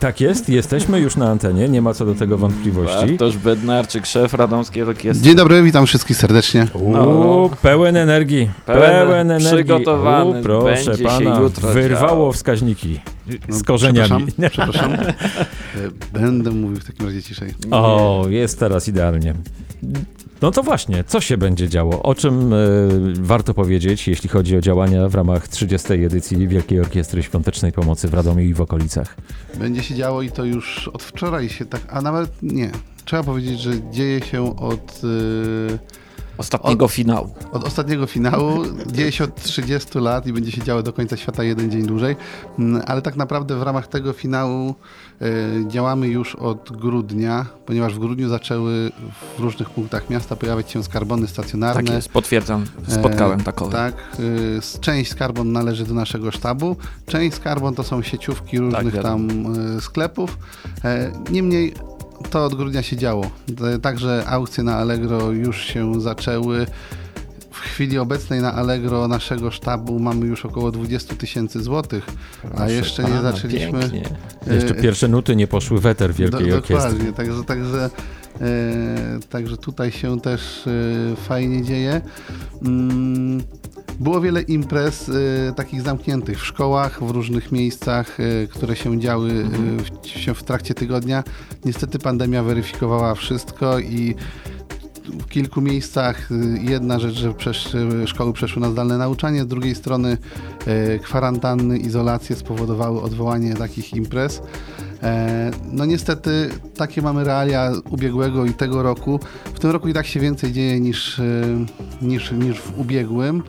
Tak jest, jesteśmy już na antenie, nie ma co do tego wątpliwości. Bartosz Bednarczyk, szef Radomskiej Orkiestry. Dzień dobry, witam wszystkich serdecznie. Uuu, pełen energii, pełen, Pełen, energii. przygotowany, Uuu, proszę będzie się pana, jutro wyrwało działo. wskaźniki No, z korzeniami. Przepraszam, przepraszam. E, Będę mówił w takim razie ciszej. O, jest teraz idealnie. No to właśnie, co się będzie działo? O czym e, warto powiedzieć, jeśli chodzi o działania w ramach 30. edycji Wielkiej Orkiestry Świątecznej Pomocy w Radomiu i w okolicach? Będzie się działo i to już od wczoraj się tak, a nawet nie. Trzeba powiedzieć, że dzieje się od, y, Ostatniego finału. od ostatniego finału. Dzieje się od 30 lat i będzie się działo do końca świata jeden dzień dłużej. Mm, Ale tak naprawdę w ramach tego finału y, działamy już od grudnia, ponieważ w grudniu zaczęły w różnych punktach miasta pojawiać się skarbony stacjonarne. Tak jest, potwierdzam. Spotkałem E, takowe. Tak, z- część skarbon należy do naszego sztabu, część skarbon to są sieciówki różnych Tak, tam sklepów. E, Niemniej to od grudnia się działo. E, Także aukcje na Allegro już się zaczęły. W chwili obecnej na Allegro naszego sztabu mamy już około 20 tysięcy złotych, a jeszcze nie pana, zaczęliśmy. Pięknie. Jeszcze e, pierwsze nuty nie poszły w eter Wielkiej do, Orkiestry. Dokładnie, także, także, e, także tutaj się też e, fajnie dzieje. Było wiele imprez e, takich zamkniętych w szkołach, w różnych miejscach, e, które się działy e, w, się w trakcie tygodnia. Niestety pandemia weryfikowała wszystko i w kilku miejscach y, jedna rzecz, że przesz, y, szkoły przeszły na zdalne nauczanie, z drugiej strony e, kwarantanny, izolacje spowodowały odwołanie takich imprez. E, No niestety takie mamy realia ubiegłego i tego roku. W tym roku i tak się więcej dzieje niż, e, niż, niż w ubiegłym.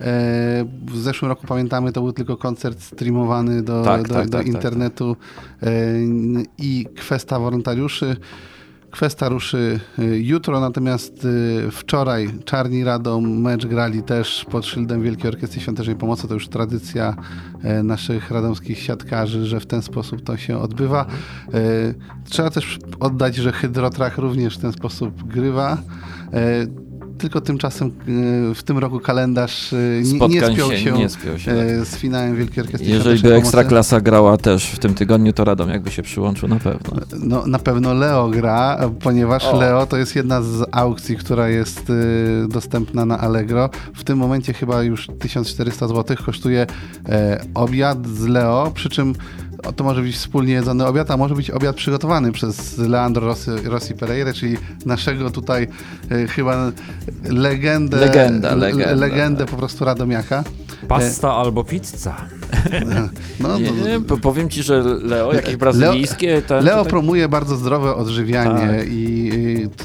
E, W zeszłym roku pamiętamy, to był tylko koncert streamowany do, Tak, do, tak, do tak, tak, internetu e, i kwesta wolontariuszy. Kwesta ruszy y, jutro, natomiast wczoraj Czarni Radom mecz grali też pod szyldem Wielkiej Orkiestry Świątecznej Pomocy. To już tradycja e, naszych radomskich siatkarzy, że w ten sposób to się odbywa. E, Trzeba też oddać, że Hydrotrach również w ten sposób grywa. Tylko tymczasem e, w tym roku kalendarz e, nie, nie spiął się, się, nie spiął się, e, z finałem Wielkiej Orkiestry Jeżeli by. Ekstraklasa grała też w tym tygodniu, to Radom jakby się przyłączył na pewno. No, na pewno Leo gra, ponieważ O. Leo to jest jedna z aukcji, która jest dostępna na Allegro. W tym momencie chyba już 1400 zł kosztuje obiad z Leo, przy czym to może być wspólnie jedzony obiad, a może być obiad przygotowany przez Leandro Rossi, Rossi Pereira, czyli naszego tutaj e, chyba legendę, Legenda, le- legenda. legendę po prostu Radomiaka. Pasta albo pizza. No, Nie, no, nie, po- powiem ci, że Leo, jakieś Leo- brazylijskie... Ten, Leo tutaj- promuje bardzo zdrowe odżywianie Tak. i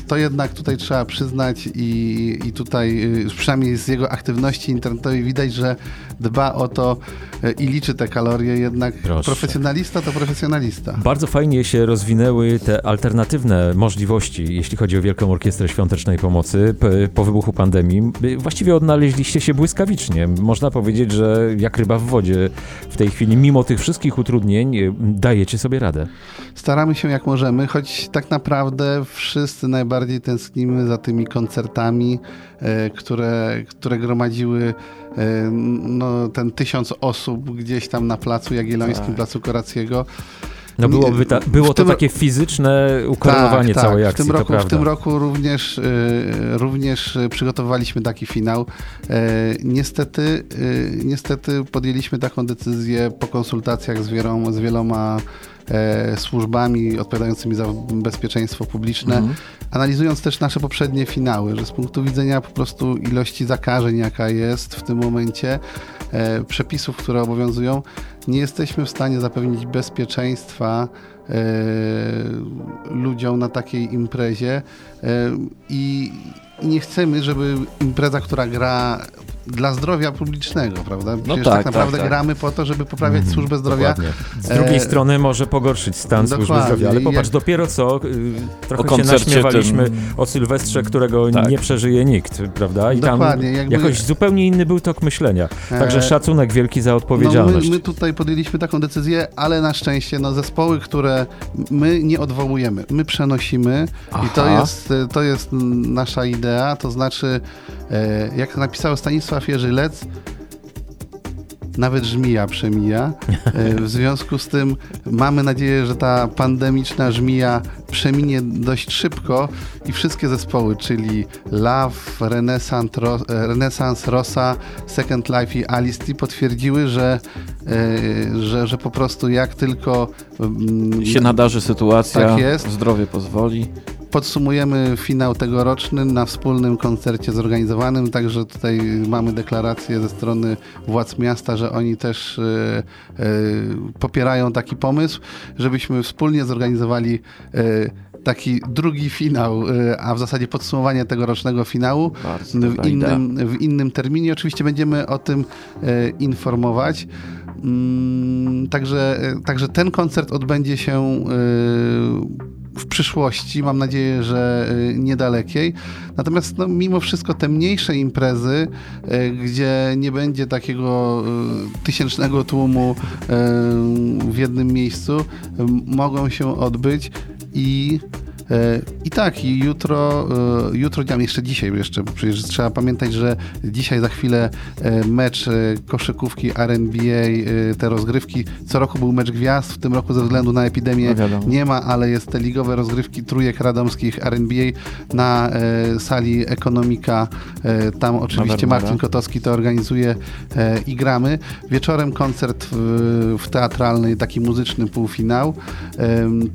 to jednak tutaj trzeba przyznać i, i tutaj y, przynajmniej z jego aktywności internetowej widać, że dba o to y, i liczy te kalorie, jednak Proszę. profesjonalista to profesjonalista. Bardzo fajnie się rozwinęły te alternatywne możliwości, jeśli chodzi o Wielką Orkiestrę Świątecznej Pomocy po wybuchu pandemii. Y, Właściwie odnaleźliście się błyskawicznie. Można powiedzieć, że jak ryba w wodzie w tej chwili, mimo tych wszystkich utrudnień, y, dajecie sobie radę. Staramy się jak możemy, choć tak naprawdę wszyscy najbardziej tęsknimy za tymi koncertami, e, które, które gromadziły e, no, ten tysiąc osób gdzieś tam na placu Jagiellońskim, Tak. placu Korackiego. No byłoby ta, było to takie fizyczne ukoronowanie tak, całej tak. akcji, W tym, roku, w tym roku również, y, również y, przygotowaliśmy taki finał. E, niestety, y, niestety podjęliśmy taką decyzję po konsultacjach z, wieloma, z wieloma e, służbami odpowiadającymi za bezpieczeństwo publiczne, Mhm. analizując też nasze poprzednie finały, że z punktu widzenia po prostu ilości zakażeń, jaka jest w tym momencie, e, przepisów, które obowiązują, nie jesteśmy w stanie zapewnić bezpieczeństwa e, ludziom na takiej imprezie e, i i nie chcemy, żeby impreza, która gra dla zdrowia publicznego, prawda? Przecież tak, tak, naprawdę tak, tak. gramy po to, żeby poprawiać służbę zdrowia. Dokładnie. Z drugiej E, strony może pogorszyć stan służby dokładnie. zdrowia, ale popatrz, jak- dopiero co y, trochę O się naśmiewaliśmy tym- o Sylwestrze, którego Tak. nie przeżyje nikt, prawda? I Dokładnie, tam jakby- jakoś zupełnie inny był tok myślenia. Także E, szacunek wielki za No odpowiedzialność. my, my tutaj podjęliśmy taką decyzję, ale na szczęście no, zespoły, które my nie odwołujemy, my przenosimy i to Aha. jest, to jest nasza idea, to znaczy e, jak napisał Stanisław Jerzy Lec, nawet żmija przemija. E, W związku z tym mamy nadzieję, że ta pandemiczna żmija przeminie dość szybko i wszystkie zespoły, czyli Love, Renaissance, Ro- e, Renaissance Rosa, Second Life i Alice potwierdziły, że, e, że, że po prostu jak tylko mm, Się nadarzy sytuacja, Tak jest. zdrowie pozwoli. Podsumujemy finał tegoroczny na wspólnym koncercie zorganizowanym, także tutaj mamy deklarację ze strony władz miasta, że oni też e, e, popierają taki pomysł, żebyśmy wspólnie zorganizowali e, taki drugi finał, a w zasadzie podsumowanie tegorocznego finału w innym, w innym terminie. Oczywiście będziemy o tym informować. Mm, Także, także ten koncert odbędzie się w przyszłości, mam nadzieję, że e, niedalekiej. Natomiast no, mimo wszystko te mniejsze imprezy, e, gdzie nie będzie takiego e, tysięcznego tłumu w jednym miejscu, mogą się odbyć i I tak, i jutro, e, jutro działem jeszcze dzisiaj, jeszcze bo przecież trzeba pamiętać, że dzisiaj za chwilę e, mecz e, koszykówki RNBA, e, te rozgrywki. Co roku był mecz gwiazd, w tym roku ze względu na epidemię No nie ma, ale jest te ligowe rozgrywki trójek radomskich RNBA na e, sali Ekonomika. E, tam oczywiście. Marcin Kotowski to organizuje e, i gramy. Wieczorem koncert w, w teatralny, taki muzyczny półfinał.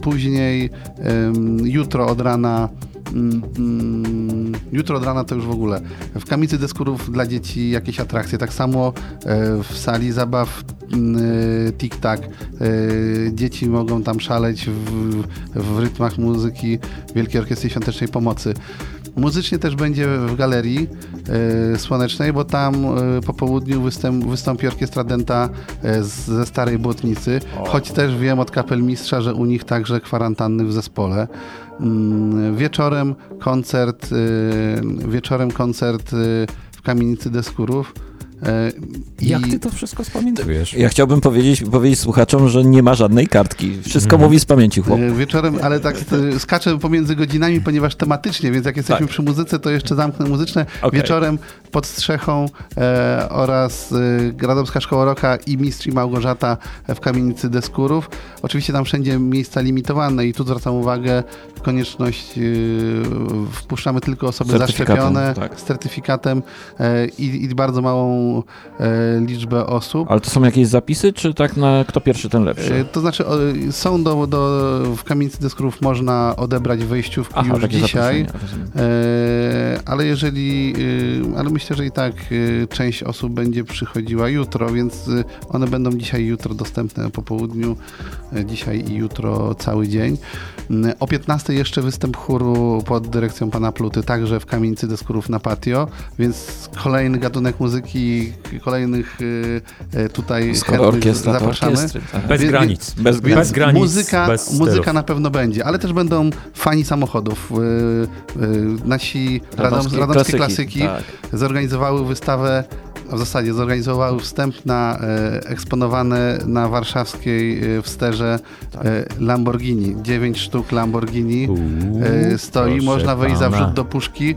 Później em, jutro od rana mm, mm, jutro od rana to już w ogóle. W Kamicy Deskurów dla dzieci jakieś atrakcje. Tak samo e, w sali zabaw mm, e, Tik-Tak. E, Dzieci mogą tam szaleć w, w rytmach muzyki Wielkiej Orkiestry Świątecznej Pomocy. Muzycznie też będzie w galerii e, słonecznej, bo tam e, po południu występ, wystąpi orkiestra Denta e, z, ze Starej Błotnicy, choć też wiem od kapelmistrza, że u nich także kwarantanny w zespole. Mm, Wieczorem koncert, e, wieczorem koncert e, w Kamienicy Deskurów. E, i- Jak ty to wszystko spamiętujesz? Ja chciałbym powiedzieć, powiedzieć słuchaczom, że nie ma żadnej kartki. Wszystko Mhm. mówi z pamięci chłop. E, Wieczorem, ale tak e, skaczę pomiędzy godzinami, ponieważ tematycznie, więc jak jesteśmy Tak. przy muzyce, to jeszcze zamknę muzyczne. Okej. Wieczorem pod strzechą e, oraz e, Radomska Szkoła Roka i Mistrz i Małgorzata w kamienicy Deskurów. Oczywiście tam wszędzie miejsca limitowane i tu zwracam uwagę konieczność, e, wpuszczamy tylko osoby zaszczepione tak. z certyfikatem e, i, i bardzo małą e, liczbę osób. Ale to są jakieś zapisy, czy tak na kto pierwszy, ten E, lepszy? To znaczy, o, są do, do, w kamienicy deskurów można odebrać wejściówki Aha, już dzisiaj, e, ale jeżeli, e, ale myślę, że i tak e, część osób będzie przychodziła jutro, więc e, one będą dzisiaj i jutro dostępne po południu, e, dzisiaj i jutro cały dzień. Mm, O 15 jeszcze występ chóru pod dyrekcją pana Pluty, także w kamienicy deskurów na patio, więc kolejny gatunek muzyki, kolejnych e, e, tutaj Skoro orkiestra, to zapraszamy. orkiestry. Tak. Bez granic. Bez Więc Bez granic, muzyka, bez muzyka na pewno będzie, ale też będą fani samochodów. Yy, nasi radom, radomskie klasyki, Tak. zorganizowały wystawę, w zasadzie zorganizowały wstęp na e, eksponowane na warszawskiej e, wsterze Tak. e, Lamborghini. Dziewięć sztuk Lamborghini Uuu, e, stoi, można wejść za wrzut do puszki.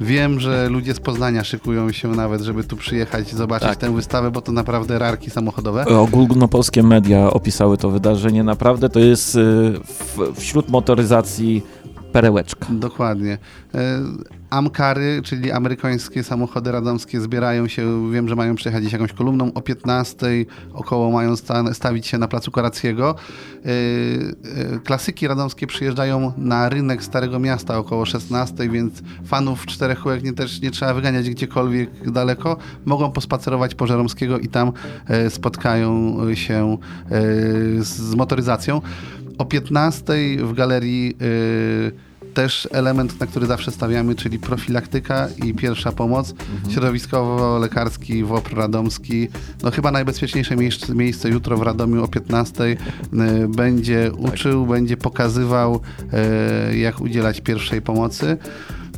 Wiem, że ludzie z Poznania szykują się nawet, żeby tu przyjechać i zobaczyć Tak. tę wystawę, bo to naprawdę rarki samochodowe. Ogólnopolskie media opisały to wydarzenie. Naprawdę to jest w, wśród motoryzacji perełeczka. Dokładnie. E, Amkary, czyli amerykańskie samochody radomskie zbierają się, wiem, że mają przyjechać jakąś kolumną o 15, około mają sta- stawić się na placu Korackiego. E, e, Klasyki radomskie przyjeżdżają na rynek Starego Miasta około 16, więc fanów czterech kółek nie, też nie trzeba wyganiać gdziekolwiek daleko. Mogą pospacerować po Żeromskiego i tam spotkają się z motoryzacją. O 15 w galerii e, też element, na który zawsze stawiamy, czyli profilaktyka i pierwsza pomoc. Środowiskowo-lekarski WOPR Radomski. No chyba najbezpieczniejsze miejsce, miejsce jutro w Radomiu o 15 y, będzie uczył, będzie pokazywał, y, jak udzielać pierwszej pomocy.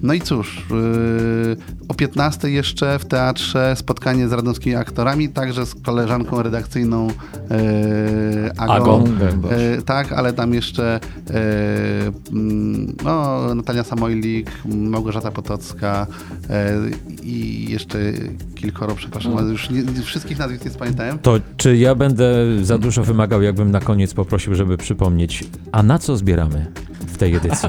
No i cóż, yy, o 15 jeszcze w teatrze spotkanie z radomskimi aktorami, także z koleżanką redakcyjną yy, Agą. Agą. E, tak, ale tam jeszcze mm, no, Natalia Samojlik, Małgorzata Potocka i jeszcze kilkoro, przepraszam, ale już nie, wszystkich nazwisk nie spamiętałem. To czy ja będę za dużo wymagał, jakbym na koniec poprosił, żeby przypomnieć, a na co zbieramy w tej edycji?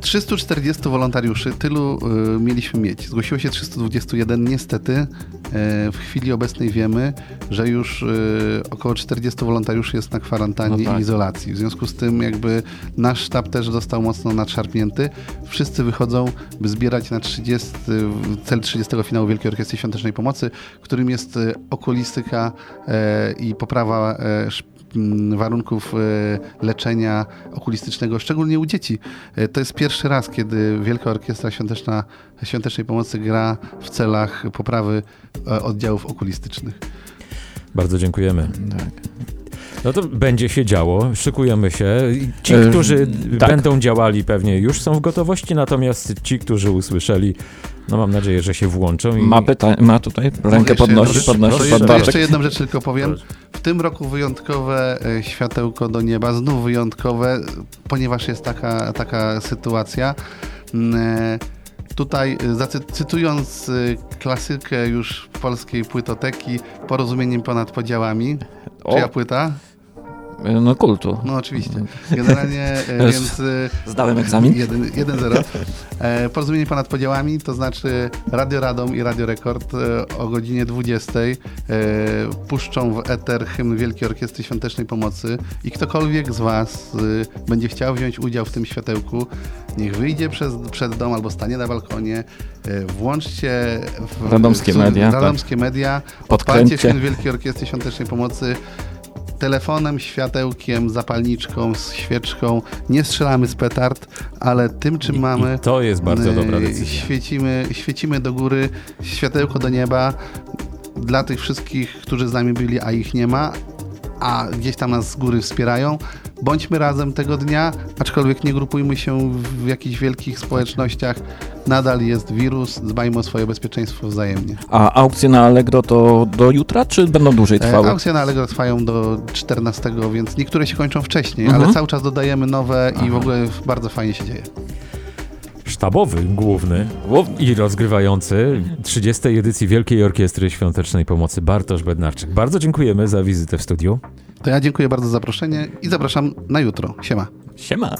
340 wolontariuszy, tylu y, mieliśmy mieć. Zgłosiło się 321. Niestety y, w chwili obecnej wiemy, że już y, około 40 wolontariuszy jest na kwarantannie No tak. i izolacji. W związku z tym jakby nasz sztab też został mocno nadszarpnięty. Wszyscy wychodzą, by zbierać na 30, cel 30 finału Wielkiej Orkiestry Świątecznej Pomocy, którym jest y, okulistyka e, i poprawa e, szp- m, warunków e, leczenia okulistycznego, szczególnie u dzieci. E, To jest pierwszy raz, kiedy Wielka Orkiestra Świąteczna, Świątecznej Pomocy gra w celach poprawy e, oddziałów okulistycznych. Bardzo dziękujemy. Tak. No to będzie się działo, szykujemy się. Ci, E, którzy tak. będą działali pewnie już są w gotowości, natomiast ci, którzy usłyszeli, no mam nadzieję, że się włączą. I... Ma, pyta- ma tutaj rękę podnosi, podnosi to pan jeszcze, Bartek. jeszcze jedną rzecz tylko powiem. W tym roku wyjątkowe e, światełko do nieba, znów wyjątkowe, ponieważ jest taka, taka sytuacja. Mm, e, Tutaj, e, cytując klasykę już polskiej płytoteki, porozumieniem ponad podziałami. O. Czyja płyta? No kultu. No oczywiście. Generalnie, e, więc... e, Zdałem egzamin. 1-0. E, Porozumienie ponad podziałami, to znaczy Radio Radom i Radio Rekord e, o godzinie 20 e, puszczą w eter hymn Wielkiej Orkiestry Świątecznej Pomocy i ktokolwiek z Was będzie chciał wziąć udział w tym światełku, niech wyjdzie przez, przed dom albo stanie na balkonie, włączcie w, Radomskie w, media, tak. radomskie media, Podkręćcie. odpalcie hymn Wielkiej Orkiestry Świątecznej Pomocy telefonem, światełkiem, zapalniczką, z świeczką. Nie strzelamy z petard, ale tym, czym I- mamy. I to jest bardzo e, dobra decyzja. Świecimy, świecimy do góry, światełko do nieba. Dla tych wszystkich, którzy z nami byli, a ich nie ma, a gdzieś tam nas z góry wspierają. Bądźmy razem tego dnia, aczkolwiek nie grupujmy się w jakichś wielkich społecznościach. Nadal jest wirus, dbajmy o swoje bezpieczeństwo wzajemnie. A aukcje na Allegro to do jutra, czy będą dłużej E, trwały? Aukcje na Allegro trwają do 14, więc niektóre się kończą wcześniej, Mhm. ale cały czas dodajemy nowe i w ogóle bardzo fajnie się dzieje. Sztabowy, główny i rozgrywający 30. edycji Wielkiej Orkiestry Świątecznej Pomocy Bartosz Bednarczyk. Bardzo dziękujemy za wizytę w studiu. To ja dziękuję bardzo za zaproszenie i zapraszam na jutro. Siema. Siema.